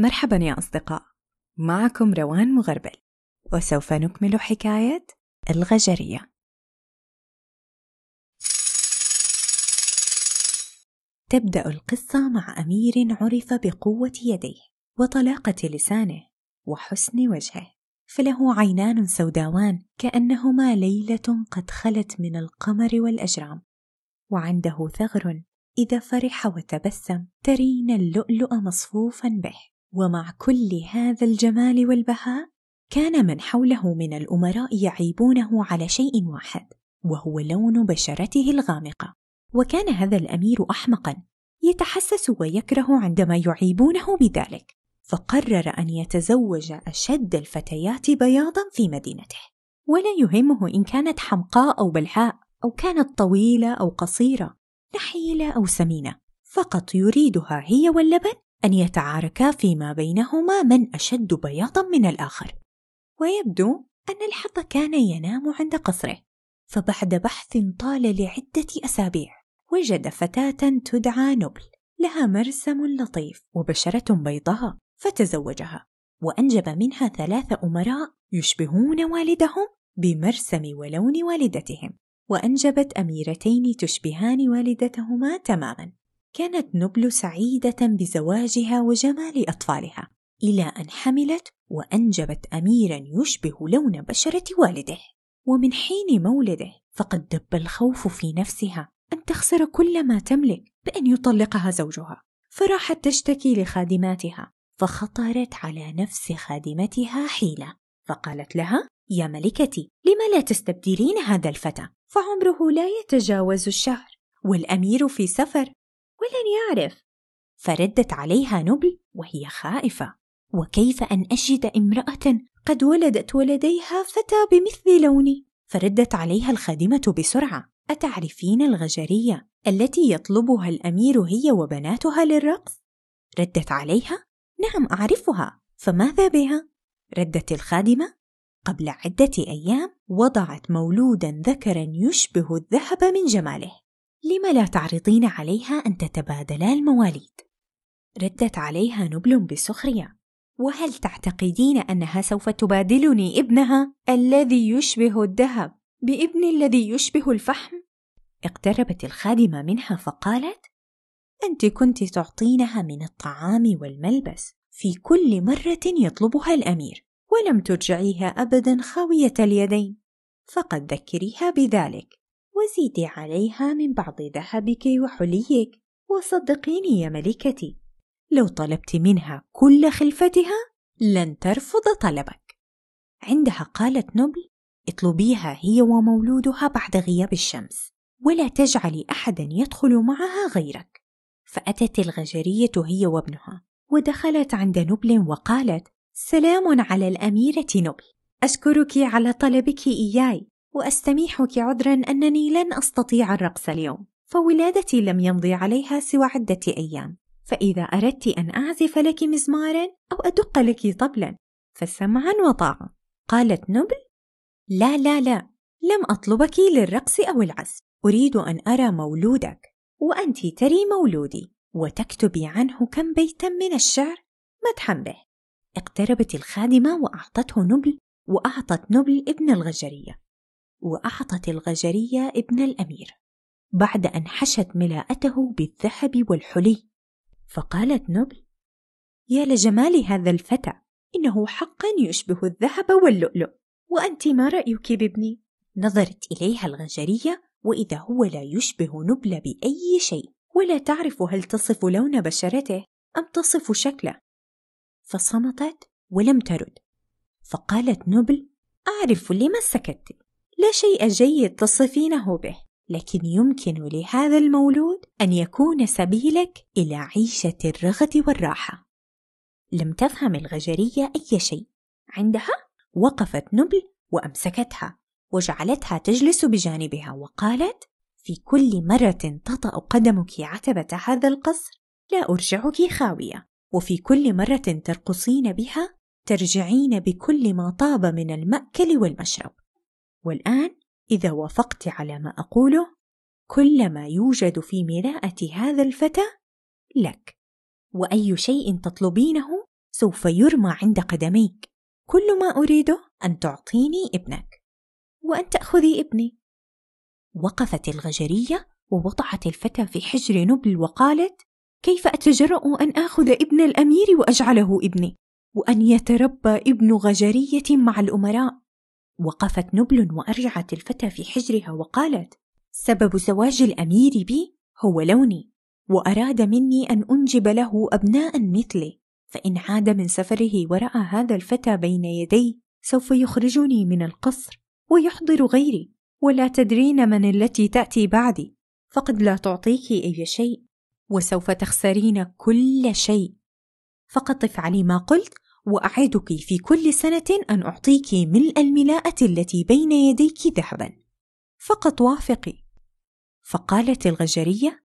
مرحبا يا أصدقاء. معكم روان مغربل وسوف نكمل حكاية الغجرية. تبدأ القصة مع أمير عرف بقوة يديه وطلاقة لسانه وحسن وجهه فله عينان سوداوان كأنهما ليلة قد خلت من القمر والأجرام وعنده ثغر إذا فرح وتبسم ترين اللؤلؤ مصفوفا به. ومع كل هذا الجمال والبهاء كان من حوله من الأمراء يعيبونه على شيء واحد وهو لون بشرته الغامقة. وكان هذا الأمير احمقا يتحسس ويكره عندما يعيبونه بذلك. فقرر أن يتزوج أشد الفتيات بياضا في مدينته. ولا يهمه إن كانت حمقاء أو بلحاء أو كانت طويلة أو قصيرة نحيلة أو سمينة فقط يريدها هي واللبن أن يتعاركا فيما بينهما من أشد بياضا من الآخر. ويبدو أن الحظ كان ينام عند قصره. فبعد بحث طال لعدة أسابيع وجد فتاة تدعى نبل لها مرسم لطيف وبشرة بيضاء فتزوجها. وأنجب منها ثلاث أمراء يشبهون والدهم بمرسم ولون والدتهم. وأنجبت أميرتين تشبهان والدتهما تماما. كانت نبل سعيدة بزواجها وجمال أطفالها إلى أن حملت وأنجبت أميرا يشبه لون بشرة والده. ومن حين مولده فقد دب الخوف في نفسها أن تخسر كل ما تملك بأن يطلقها زوجها. فراحت تشتكي لخادماتها فخطرت على نفس خادمتها حيلة. فقالت لها يا ملكتي لم لا تستبدلين هذا الفتى؟ فعمره لا يتجاوز الشهر والأمير في سفر ولن يعرف. فردت عليها نبل وهي خائفة. وكيف أن أجد امرأة قد ولدت ولديها فتى بمثل لوني؟ فردت عليها الخادمة بسرعة. أتعرفين الغجرية التي يطلبها الأمير هي وبناتها للرقص؟ ردت عليها. نعم أعرفها. فماذا بها؟ ردت الخادمة. قبل عدة أيام وضعت مولودا ذكرا يشبه الذهب من جماله. لم لا تعرضين عليها أن تتبادلا المواليد؟ ردت عليها نبل بسخرية وهل تعتقدين أنها سوف تبادلني ابنها الذي يشبه الذهب بابن الذي يشبه الفحم؟ اقتربت الخادمة منها فقالت أنت كنت تعطينها من الطعام والملبس في كل مرة يطلبها الأمير ولم ترجعيها أبدا خاوية اليدين فقد ذكريها بذلك وزيدي عليها من بعض ذهبك وحليك. وصدقيني يا ملكتي لو طلبت منها كل خلفتها لن ترفض طلبك. عندها قالت نبل اطلبيها هي ومولودها بعد غياب الشمس ولا تجعلي أحدا يدخل معها غيرك. فأتت الغجرية هي وابنها ودخلت عند نبل وقالت سلام على الأميرة نبل أشكرك على طلبك إياي وأستميحك عذرا أنني لن أستطيع الرقص اليوم. فولادتي لم يمضي عليها سوى عدة أيام. فإذا أردت أن أعزف لك مزمارا أو أدق لك طبلا فسمعا وطاعة. قالت نبل لا لا لا لم أطلبك للرقص أو العزف. أريد أن أرى مولودك. وأنت تري مولودي. وتكتبي عنه كم بيتا من الشعر. مدحا به. اقتربت الخادمة وأعطته نبل وأعطت نبل ابن الغجرية. وأعطت الغجرية ابن الأمير بعد أن حشت ملاءته بالذهب والحلي. فقالت نبل يا لجمال هذا الفتى إنه حقا يشبه الذهب واللؤلؤ وأنت ما رأيك بابني؟ نظرت إليها الغجرية وإذا هو لا يشبه نبل بأي شيء ولا تعرف هل تصف لون بشرته أم تصف شكله. فصمتت ولم ترد. فقالت نبل أعرف لما سكت. لا شيء جيد تصفينه به لكن يمكن لهذا المولود أن يكون سبيلك إلى عيشة الرغد والراحة. لم تفهم الغجرية أي شيء. عندها؟ وقفت نبل وأمسكتها وجعلتها تجلس بجانبها وقالت في كل مرة تطأ قدمك عتبة هذا القصر لا أرجعك خاوية. وفي كل مرة ترقصين بها ترجعين بكل ما طاب من المأكل والمشرب. والآن إذا وافقت على ما أقوله كل ما يوجد في ملاءة هذا الفتى لك وأي شيء تطلبينه سوف يرمى عند قدميك. كل ما أريده أن تعطيني ابنك وأن تأخذي ابني. وقفت الغجرية ووضعت الفتى في حجر نبل وقالت كيف أتجرأ أن آخذ ابن الأمير وأجعله ابني؟ وأن يتربى ابن غجرية مع الأمراء. وقفت نبل وأرجعت الفتى في حجرها وقالت سبب زواج الأمير بي هو لوني وأراد مني أن أنجب له أبناء مثلي فإن عاد من سفره ورأى هذا الفتى بين يدي سوف يخرجني من القصر ويحضر غيري ولا تدرين من التي تأتي بعدي فقد لا تعطيك أي شيء وسوف تخسرين كل شيء. فقط افعلي ما قلت وأعدك في كل سنة أن أعطيك ملء الملاءة التي بين يديك ذهبا. فقط وافقي. فقالت الغجرية